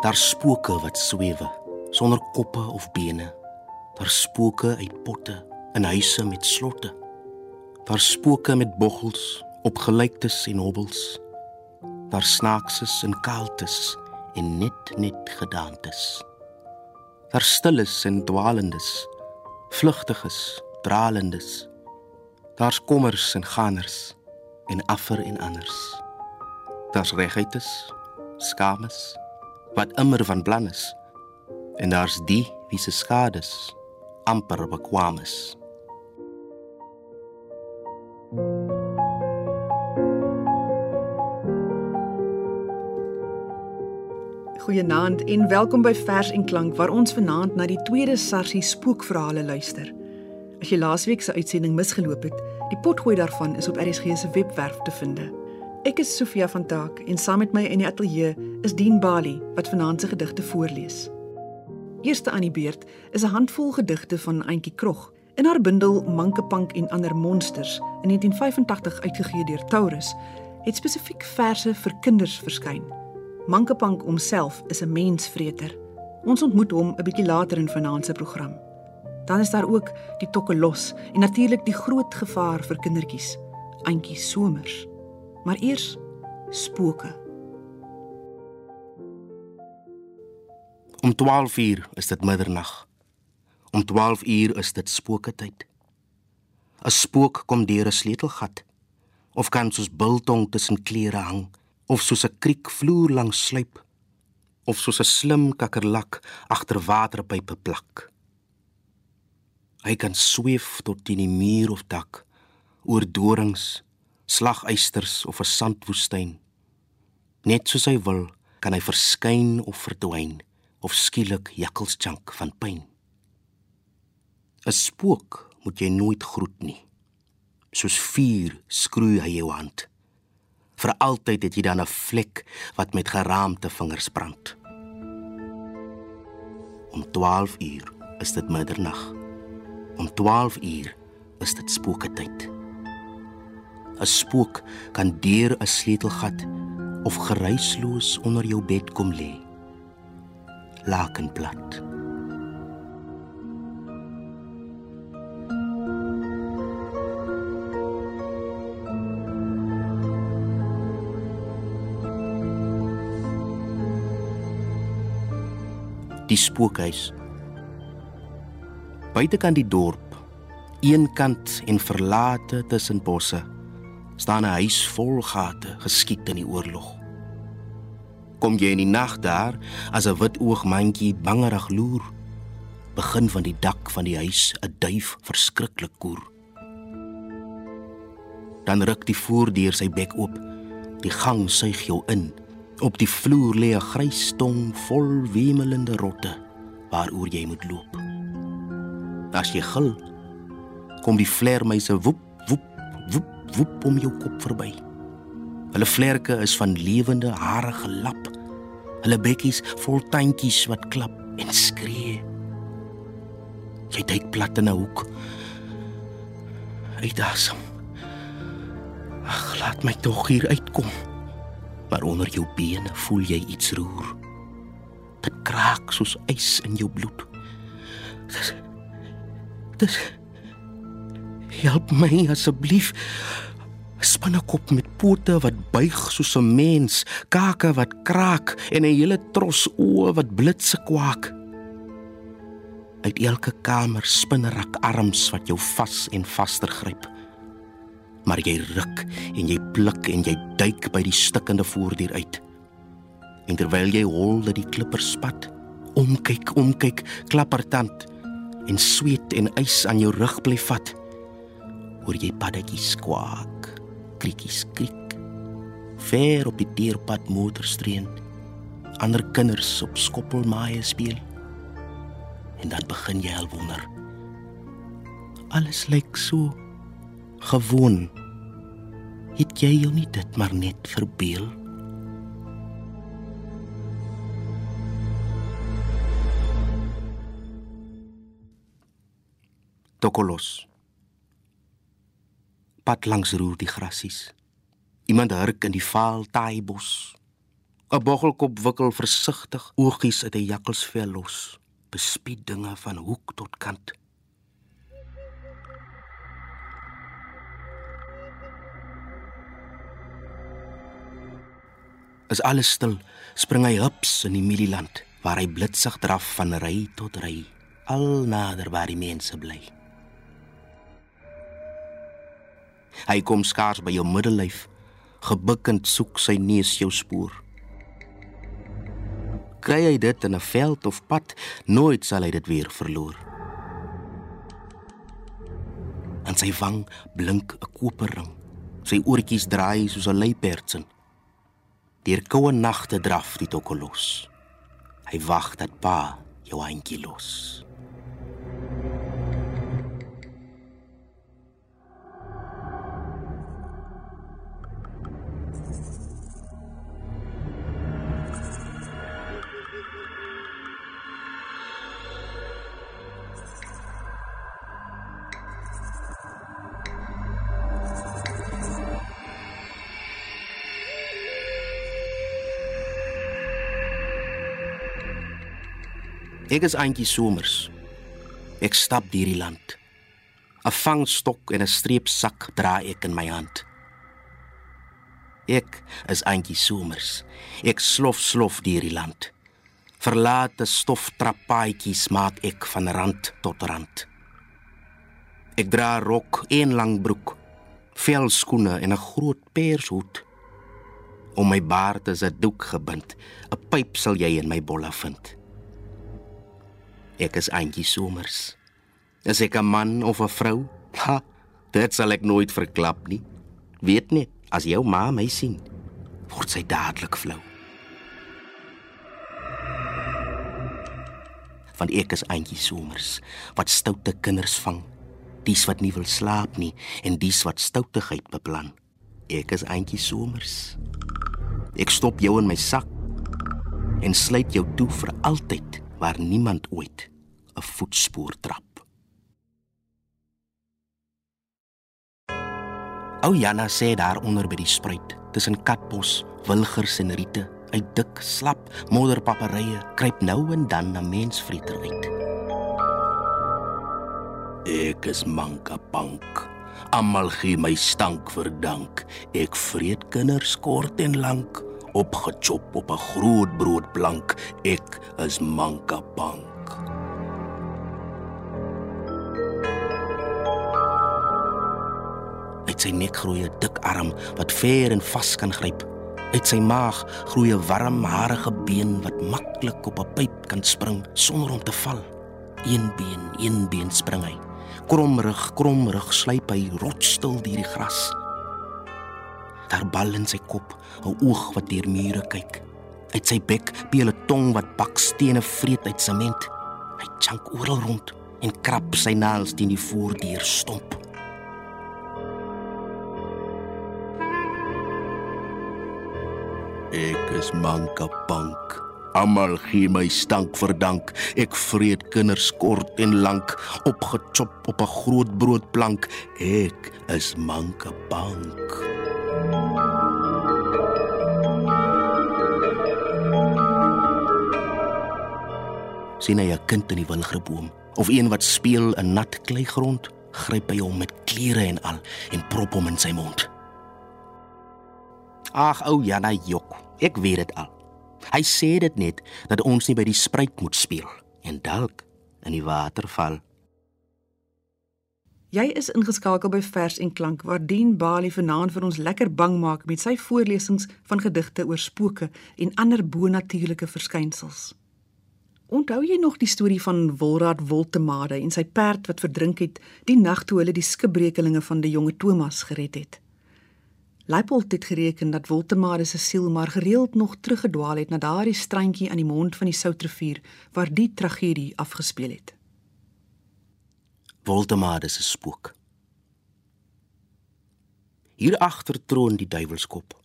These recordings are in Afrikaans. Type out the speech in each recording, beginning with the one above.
Daar spooke wat swewe sonder koppe of bene. Daar spooke uit potte in huise met slotte. Daar spooke met boggels op gelyktes en hobbels. Daar snaakses en kaaltes en net net gedaantes. Daar stilles en dwalendes, vlugtiges, dralendes. Daar's kommers en ganers en affer en anders. Daar's reguites, skames wat immer van plan is. En daar's die wie se skades amper bekwam is. Goeienaand en welkom by Vers en Klank waar ons vanaand na die tweede Sarsie spookverhale luister. As jy laasweek se uitsending misgeloop het, die potgooi daarvan is op RSG se webwerf te vind. Ek is Sofia van Taak en saam met my in die ateljee is Dien Bali wat vanaand se gedigte voorlees. Eerste aan die beurt is 'n handvol gedigte van Auntie Krog in haar bundel Mankepank en ander monsters in 1985 uitgegee deur Taurus. Het spesifiek verse vir kinders verskyn. Mankepank homself is 'n mensvreter. Ons ontmoet hom 'n bietjie later in vanaand se program. Dan is daar ook die tokkelos en natuurlik die groot gevaar vir kindertjies, Antjie Somers. Maar eers spooke. Om 12uur is dit middernag. Om 12uur is dit spooketyd. 'n Spook kom deur 'n sleutelgat of kan soos biltong tussen klere hang of soos 'n kriek vloer langs sluip of soos 'n slim kakkerlak agter waterpype plak. Hy kan sweef tot teen die muur of dak oor dorings, slaguisters of 'n sandwoestyn. Net soos hy wil, kan hy verskyn of verdwyn of skielik jakkelschank van pyn. 'n Spook moet jy nooit groet nie. Soos vuur skroei hy jou hand vir altyd het jy dan 'n vlek wat met geraamte vingers brand. Om 12 uur is dit middernag. Om 12 uur is dit spooketyd. 'n Spook kan deur 'n sleutelgat of geruisloos onder jou bed kom lê. Lakenplat. die spookhuis. Buitekant die dorp, eenkant en verlate tussen bosse, staan 'n huis vol gate geskiet in die oorlog. Kom jy in die nag daar as 'n wit oog mandjie bangerig loer, begin van die dak van die huis 'n duif verskriklik koer. Dan ruk die voordeur sy bek oop. Die gang suig jou in Op die vloer lê 'n grys tong vol wemelende rotte waaroor jy moet loop. As jy gil, kom die vlermuise woep woep woep woep om jou kop verby. Hulle vlerke is van lewende hare gelap. Hulle bekkies vol tandjies wat klap en skree. Jy duik plat in 'n hoek. Uitdasem. Ag, laat my tog hier uitkom maar onder jou bene voel jy iets roer. Dit kraak soos ys in jou bloed. Dis Dis Help my asseblief. Spinnekop met pote wat buig soos 'n mens, kake wat kraak en 'n hele tros oë wat blitse kwak. Uit elke kamer spinnerak arms wat jou vas en vaster gryp maar jy ruk en jy pluk en jy duik by die stikkende voordeur uit. En terwyl jy hol dat die klipper spat, omkyk, omkyk, klappertand en sweet en ys aan jou rug bly vat, hoor jy paddetjies kwak, kriekies kriek. Ver op die deurpad motorstrein, ander kinders op skoppelmaaie speel. En dan begin jy al wonder. Alles lyk so gewoon. Het jy jou nie dit maar net verbeel? Tokolos. Pad langs roer die grasies. Iemand hurk in die vaal taaibos. 'n Boggelkop wikkel versigtig oogies uit 'n jakkelsvel los, bespied dinge van hoek tot kant. As alles stil, spring hy hups in die mielieland waar hy blitsig draf van ry tot ry, al nader waar die mense bly. Hy kom skaars by jou middellyf, gebukkend soek sy neus jou spoor. Kry hy dit in 'n veld of pad, nooit sal hy dit weer verloor. Aan sy wang blink 'n koperring. Sy oortjies draai soos 'n luipertsin. Deur koue nagte draf die tokkelos. Hy wag dat pa jou handjie los. Ek is eintjie somers. Ek stap deur die land. 'n Vangstok en 'n streepsak dra ek in my hand. Ek is eintjie somers. Ek slof slof deur die land. Verlate stoftrappaatjies maak ek van rand tot rand. Ek dra rok en lang broek, velskoene en 'n groot pershoed. Om my baard is 'n doek gebind. 'n Pyp sal jy in my bolle vind. Ek is eintjie somers. Is ek 'n man of 'n vrou? Ha, dit sal ek nooit verklap nie. Weet net, as jou ma my sien, word sy dadelik flou. Want ek is eintjie somers wat stoute kinders vang. Dies wat nie wil slaap nie en dies wat stoutigheid beplan. Ek is eintjie somers. Ek stop jou in my sak en sluit jou toe vir altyd waar niemand ooit 'n voetspoor trap. Ou Janna sê daar onder by die spruit, tussen katbos, wilgers en riete, uit dik, slap modderpaparye, kruip nou en dan 'n mensvreter uit. Ek is manka pank. Almal gee my stank vir dank. Ek vreet kinders kort en lank opgechop op 'n groot broodplank. Ek is manka Sy nek groei 'n dik arm wat ver en vas kan gryp. Uit sy maag groei 'n warm, harige been wat maklik op 'n pyp kan spring sonder om te val. Een been, een been spring hy. Kromrig, kromrig sluip hy rotstil deur die gras. Daar bal in sy kop 'n oog wat deur mure kyk. Uit sy bek peel 'n tong wat bakstene vreet uit sement. Hy chunk oral rond en krap sy naels teen die voordeur stomp. Ek is manka pank. Almal gee my stank verdank. Ek vreet kinders kort en lank opgechop op 'n groot broodplank. Ek is manka pank. sien hy 'n kind in die wilgerboom of een wat speel in nat kleigrond, gryp hy hom met klere en al en prop hom in sy mond. Ag ou Jana jok, ek weet dit al. Hy sê dit net dat ons nie by die spruit moet speel en dalk in die waterval. Jy is ingeskakel by Vers en Klank waar Dien Bali vanaand vir ons lekker bang maak met sy voorlesings van gedigte oor spooke en ander bonatuurlike verskynsels. Onthou jy nog die storie van Wolraad Woltemade en sy perd wat verdrink het die nag toe hulle die skipbrekelinge van die jonge Thomas gered het? Leipold het gereken dat Woltemade se siel maar gereeld nog teruggedwaal het na daardie strandjie aan die mond van die Soutrivier waar die tragedie afgespeel het. Woltemade se spook. Hier agter troon die duiwelskop.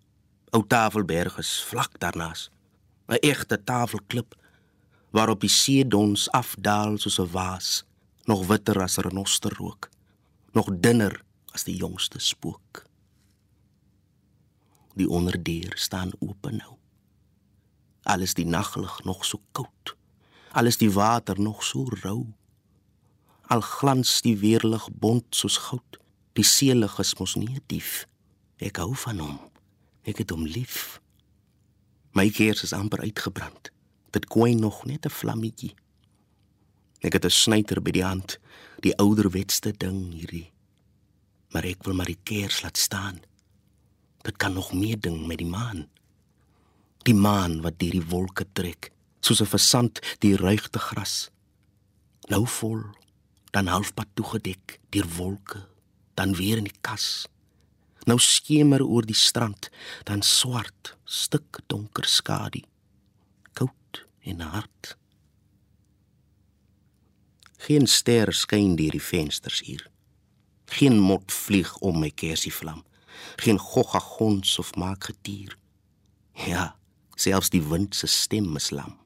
Ou Tafelberg is vlak daarnaas. 'n Egte tafelklip waarop die see dons afdaal soos 'n waas, nog witter as renosterrook, nog dunner as die jongste spook. Die onderdeur staan oop nou. Alles die naglig nog so koud. Alles die water nog so rou. Al glans die weerlig bont soos goud. Die seelig is mos nie 'n dief. Ek hou van hom. Ek het hom lief. My kers is amper uitgebrand. Dit kwyn nog net 'n vlammetjie. Ek het 'n snyter by die hand, die ouderwetste ding hierdie. Maar ek wil maar die kers laat staan. Dit kan nog meer ding met die maan. Die maan wat deur die wolke trek, soos 'n versand die ruigte gras. Nou vol, dan halfpad toegedek deur wolke, dan weer in die kas. Nou skemer oor die strand, dan swart, stik donker skadu. Koud en hard. Geen ster skyn deur die vensters hier. Geen mot vlieg om my kersievlam. Geen gogga gons of maak getier. Ja, selfs die wind se stem is lam.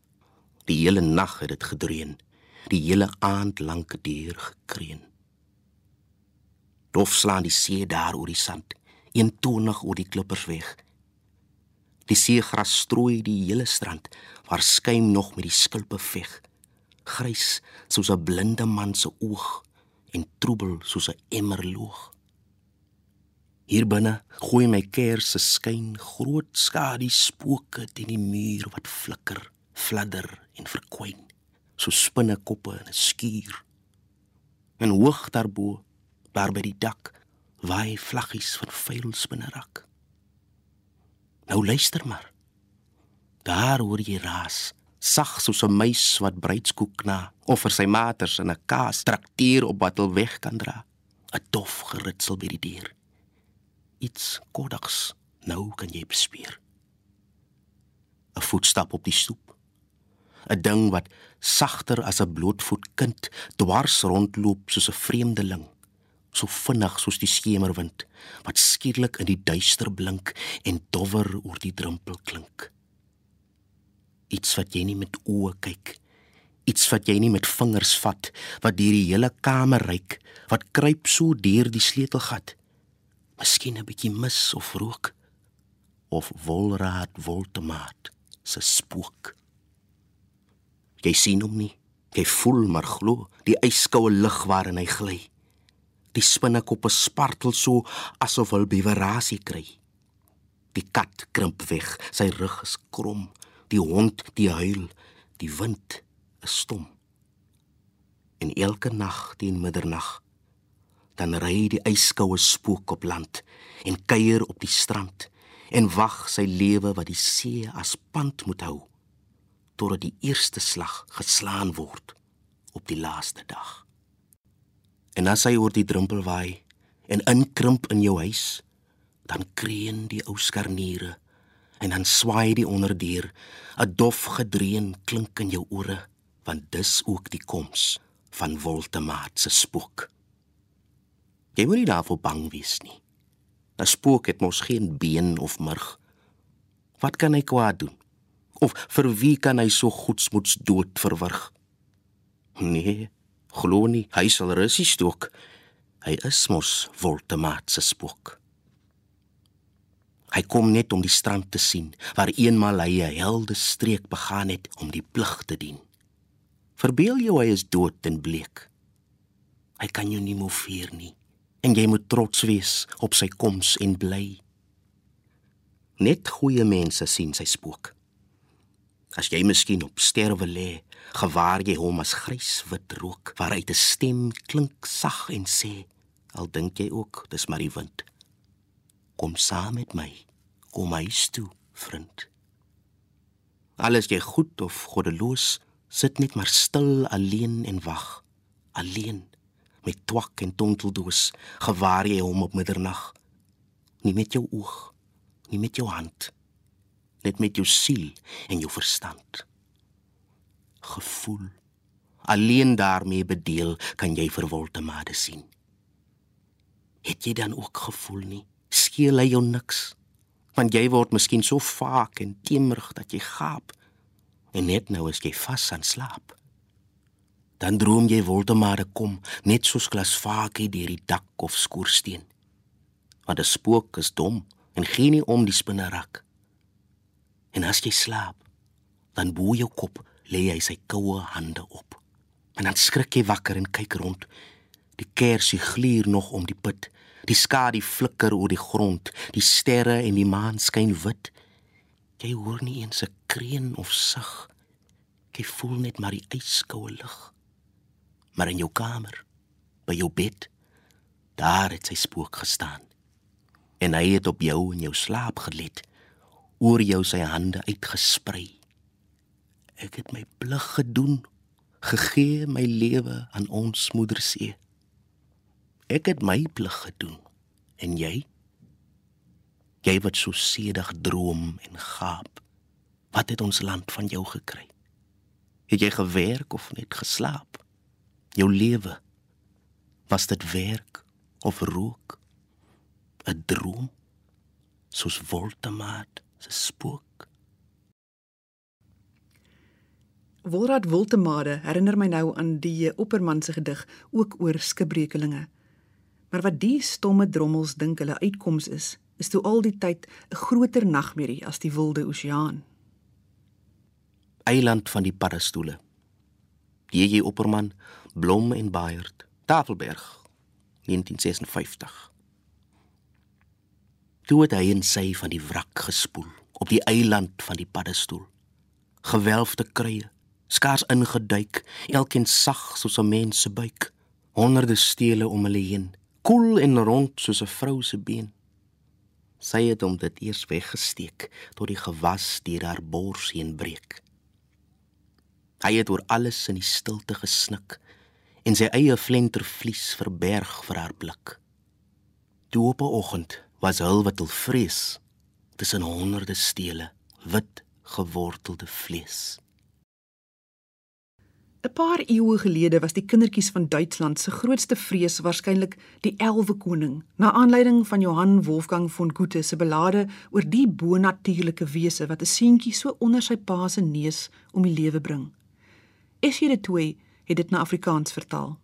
Die hele nag het dit gedreun. Die hele aand lank deur gekreun. Dof slaan die see daar oor die sand, eentonig oor die klippers weg. Die seegras strooi die hele strand, waar skuim nog met die skulpe veg grys soos 'n blinde man se oog en troebel soos 'n emmer loog. Hier binne gooi my kers se skyn groot skadu spooke teen die muur wat flikker, fladder en verkwyn, so spinnekoppe in 'n skuur. En hoog daarbo, daar by die dak, waai vlaggies van vuil spinnerak. Nou luister maar. Daar hoor jy raas sag soos 'n muis wat bruidskoek na of vir sy maters in 'n kaas trakteer op wat hulle weg kan dra. 'n Dof geritsel by die deur. Iets kodaks nou kan jy bespeer. 'n Voetstap op die stoep. 'n Ding wat sagter as 'n blootvoet kind dwars rondloop soos 'n vreemdeling so vinnig soos die skemerwind wat skielik in die duister blink en dowwer oor die drempel klink iets wat jy nie met oë kyk iets wat jy nie met vingers vat wat deur die hele kamer reik wat kruip so deur die sleutelgat miskien 'n bietjie mis of rook of wolraad woltemaat se spook. Jy sien hom nie jy voel maar glo die yskoue lug waarin hy gly. Die spinnekoppe spartel so asof hulle bewerasie kry. Die kat krimp weg sy rug is krom die hond die huil, die wind is stom. En elke nag teen middernag dan ry die yskoue spook op land en kuier op die strand en wag sy lewe wat die see as pand moet hou totdat die eerste slag geslaan word op die laaste dag. En as hy oor die drempel waai en inkrimp in jou huis, dan kreun die ou skarniere en dan swaai die onderdeur 'n dof gedreun klink in jou ore want dis ook die koms van Woltemaat se spook jy moet nie daarvoor bang wees nie. 'n spook het mos geen been of murg. Wat kan hy kwaad doen? Of vir wie kan hy so goedsmoeds dood verwrig? Nee glo nie hy sal russies stook. Hy is mos Woltemaat se spook. Hy kom net om die strand te sien waar eenmal hy 'n helde streek begaan het om die plig te dien. Verbeel jou hy is dood en bleek. Hy kan jou nie moeveer nie en jy moet trots wees op sy koms en bly. Net goeie mense sien sy spook. As jy miskien op sterwe lê, gewaar jy hom as gryswit rook waaruit 'n stem klink sag en sê: "Al dink jy ook, dis maar die wind." kom saam met my. Kom huis toe, vriend. Alles jy goed of goddeloos, sit net maar stil alleen en wag. Alleen met twak en tonteldoos, gewaar jy hom op middernag. Nie met jou oog, nie met jou hand, net met jou siel en jou verstand. Gevoel alleen daarmee bedeel kan jy verwolte made sien. Het jy dan ook gevoel nie? skeel hy jou niks. Want jy word miskien so vaak en teemrig dat jy gaap. En net nou is jy vas aan slaap. Dan droom jy Woldemare kom, net soos glasvakie deur die dak of skoorsteen. Want 'n spook is dom en gee nie om die spinnerak. En as jy slaap, Dan bo jou kop lê hy sy koue hande op. En dan skrik jy wakker en kyk rond. Die kersie gluur nog om die put. Die skadu flikker oor die grond. Die sterre en die maan skyn wit. Jy hoor nie eens 'n kreun of sug. Jy voel net maar die yskoue lug. Maar in jou kamer, by jou bed, daar het sy spook gestaan. En hy het op jou in jou slaap gelet, oor jou sy hande uitgesprei. Ek het my plig gedoen, gegee my lewe aan ons moeder see. Ek het my plig gedoen. En jy? Jy wat so sedig droom en gaap. Wat het ons land van jou gekry? Het jy gewerk of net geslaap? Jou lewe was dit werk of rook? 'n droom soos Voltemaat se spook. Wolrad Voltemade herinner my nou aan die Opperman se gedig ook oor skipbrekelinge. Maar wat die stomme drommels dink hulle uitkoms is, is toe al die tyd 'n groter nagmerrie as die wilde oseaan. Eiland van die paddestoele. JJ Opperman, Blom en Baiert, Tafelberg, 1956. Toe het hy en sy van die wrak gespoel op die eiland van die paddestoel. Gewelfde kruie, skaars ingeduik, elkeen sag soos 'n mens se buik, honderde stele om hulle heen, koel en rond soos 'n vrou se been. Sy het hom dit eers weggesteek tot die gewas deur haar bors heen breek. Hy het oor alles in die stilte gesnik en sy eie flentervlies verberg vir haar blik. Toe op 'n oggend was hul wat hul vrees tussen honderde stele wit gewortelde vlees. 'n Paar eeue gelede was die kindertjies van Duitsland se grootste vrees waarskynlik die elwe koning, na aanleiding van Johann Wolfgang von Goethe se belade oor die bonatuurlike wese wat 'n seentjie so onder sy pa se neus om die lewe bring. Esie de Toey het dit na Afrikaans vertaal.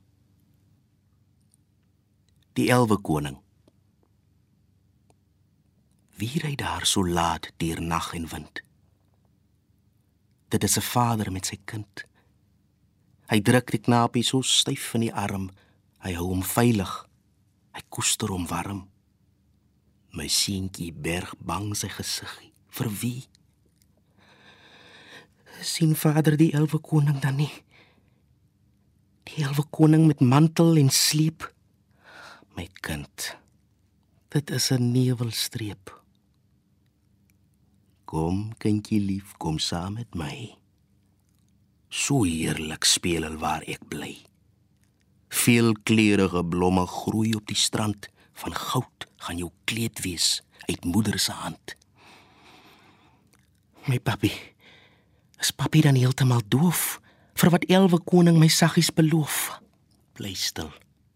Die elwe koning Wie ry daar so laat deur nag en wind? Dit is 'n vader met sy kind. Hy druk die knapie so styf in die arm. Hy hou hom veilig. Hy koester hom warm. My seentjie berg bang sy gesig. Vir wie? Sien vader die elwe koning dan nie? Die elwe koning met mantel en sleep. My kind. Dit is 'n nevelstreep. Kom, kindjie lief, kom saam met my. So heerlik speel al waar ek bly. Veelkleurige blomme groei op die strand, van goud gaan jou kleed wees uit moeder se hand. My papi, is papi dan heeltemal doof vir wat elwe koning my saggies beloof? Bly stil.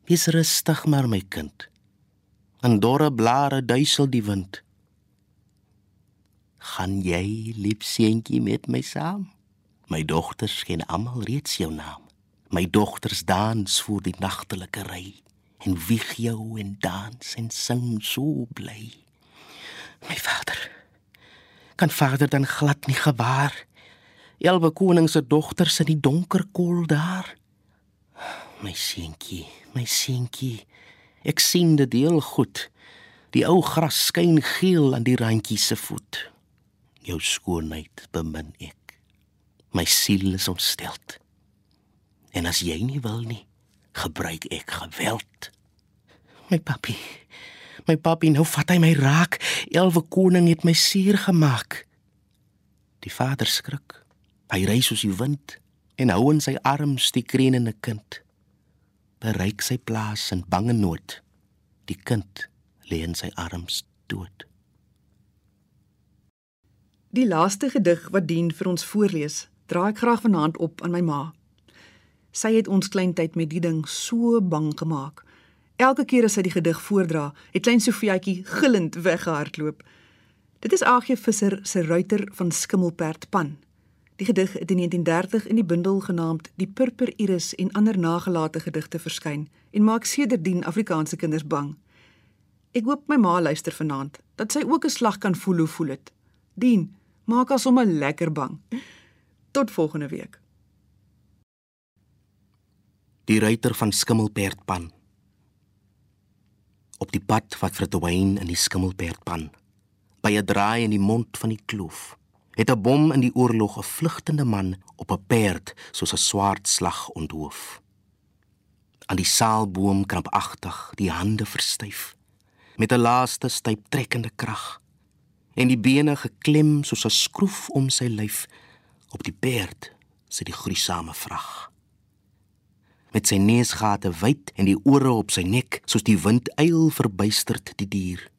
Wees rustig maar my kind. En dorre blare duisel die wind gaan jy lief seentjie met my saam my dogters ken almal reeds jou naam my dogters dans voor die nagtelike ry en wieg jou en dans en sing so bly my vader kan vader dan glad nie gewaar elwe koning se dogters in die donker koel daar my seentjie my seentjie ek sien dit heel goed die ou gras skyn geel aan die randjie se voet jou skoonheid bemin ek. My siel is ontsteld. En as jy nie wil nie, gebruik ek geweld. My papi, my papi, nou vat hy my raak. Elwe koning het my suur gemaak. Die vader skrik. Hy ry soos die wind en hou in sy arms die krenende kind. Bereik sy plaas in bange nood. Die kind lê in sy arms dood. Die laaste gedig wat dien vir ons voorlees, dra ek graag vanaand op aan my ma. Sy het ons kleintyd met die ding so bang gemaak. Elke keer as sy die gedig voordra, het klein Sofiaatjie gillend weggehardloop. Dit is Agie Visser se Ruiter van Skimmelperd Pan. Die gedig het in 1930 in die bundel genaamd Die Purper Iris en ander nagelate gedigte verskyn en maak sedertdien Afrikaanse kinders bang. Ek hoop my ma luister vanaand dat sy ook 'n slag kan voel hoe voel dit. Dien, maak as sommer lekker bang. Tot volgende week. Die ruiter van Skimmelperdpan. Op die pad wat verdwyn in die Skimmelperdpan, by 'n draai in die mond van die kloof, het 'n bom in die oorlog 'n vlugtende man op 'n perd soos 'n swaard slag onthoof. Aan die saalboom krampagtig, die hande verstyf, met 'n laaste styp trekkende krag en die bene geklem soos 'n skroef om sy lyf op die perd sit die gruisame vrag met sy neusgate wyd en die ore op sy nek soos die wind eil verbuisterd die dier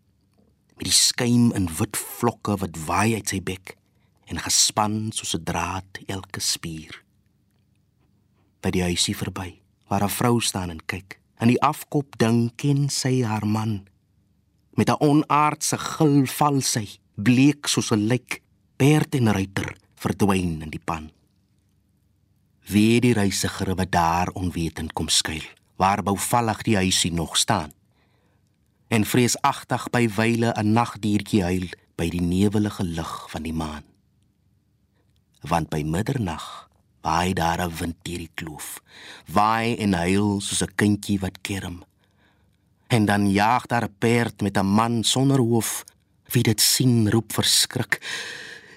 met die skuim in wit vlokke wat waai uit sy bek en gespan soos 'n draad elke spier. By die huisie verby waar 'n vrou staan en kyk en die afkop ding ken sy haar man met 'n onaardse gil val sy bleek soos 'n lijk perd en ruiter verdwyn in die pan. Wie die reisiger wat daar onwetend kom skuil waar bouvallig die huisie nog staan en vreesagtig by wyle 'n nagdiertjie huil by die newelige lig van die maan want by middernag waai daar 'n wind deur die kloof waai en huil soos 'n kindjie wat kerm. En dan jaag daar 'n perd met 'n man sonder hoof wie dit sien roep verskrik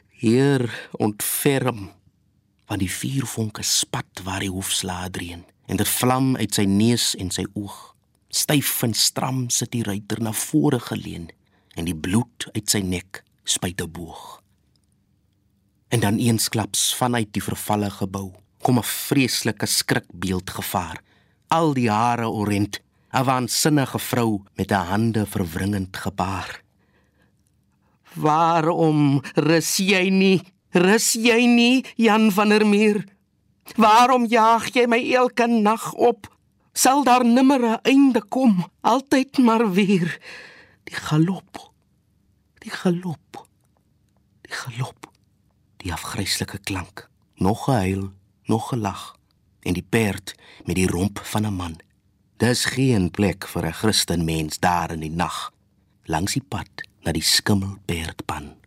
heer ontferm want die vuurvonke spat waar die hoefslae dreun en dit vlam uit sy neus en sy oog. Styf en stram sit die ruiter na vore geleun en die bloed uit sy nek spuit 'n boog en dan eensklaps vanuit die vervalle gebou kom 'n vreeslike skrikbeeld gevaar al die hare orent 'n waansinnige vrou met 'n hande verwringend gebaar waarom rus jy nie Rus jy nie, Jan van der Meer? Waarom jaag jy my elke nag op? Sal daar nimmer 'n einde kom, altyd maar weer die galop. Die galop. Die galop. Die afgryslike klank, nog gehuil, nog gelag en die perd met die romp van 'n man. Dis geen plek vir 'n Christen mens daar in die nag langs die pad na die skimmelperdpan.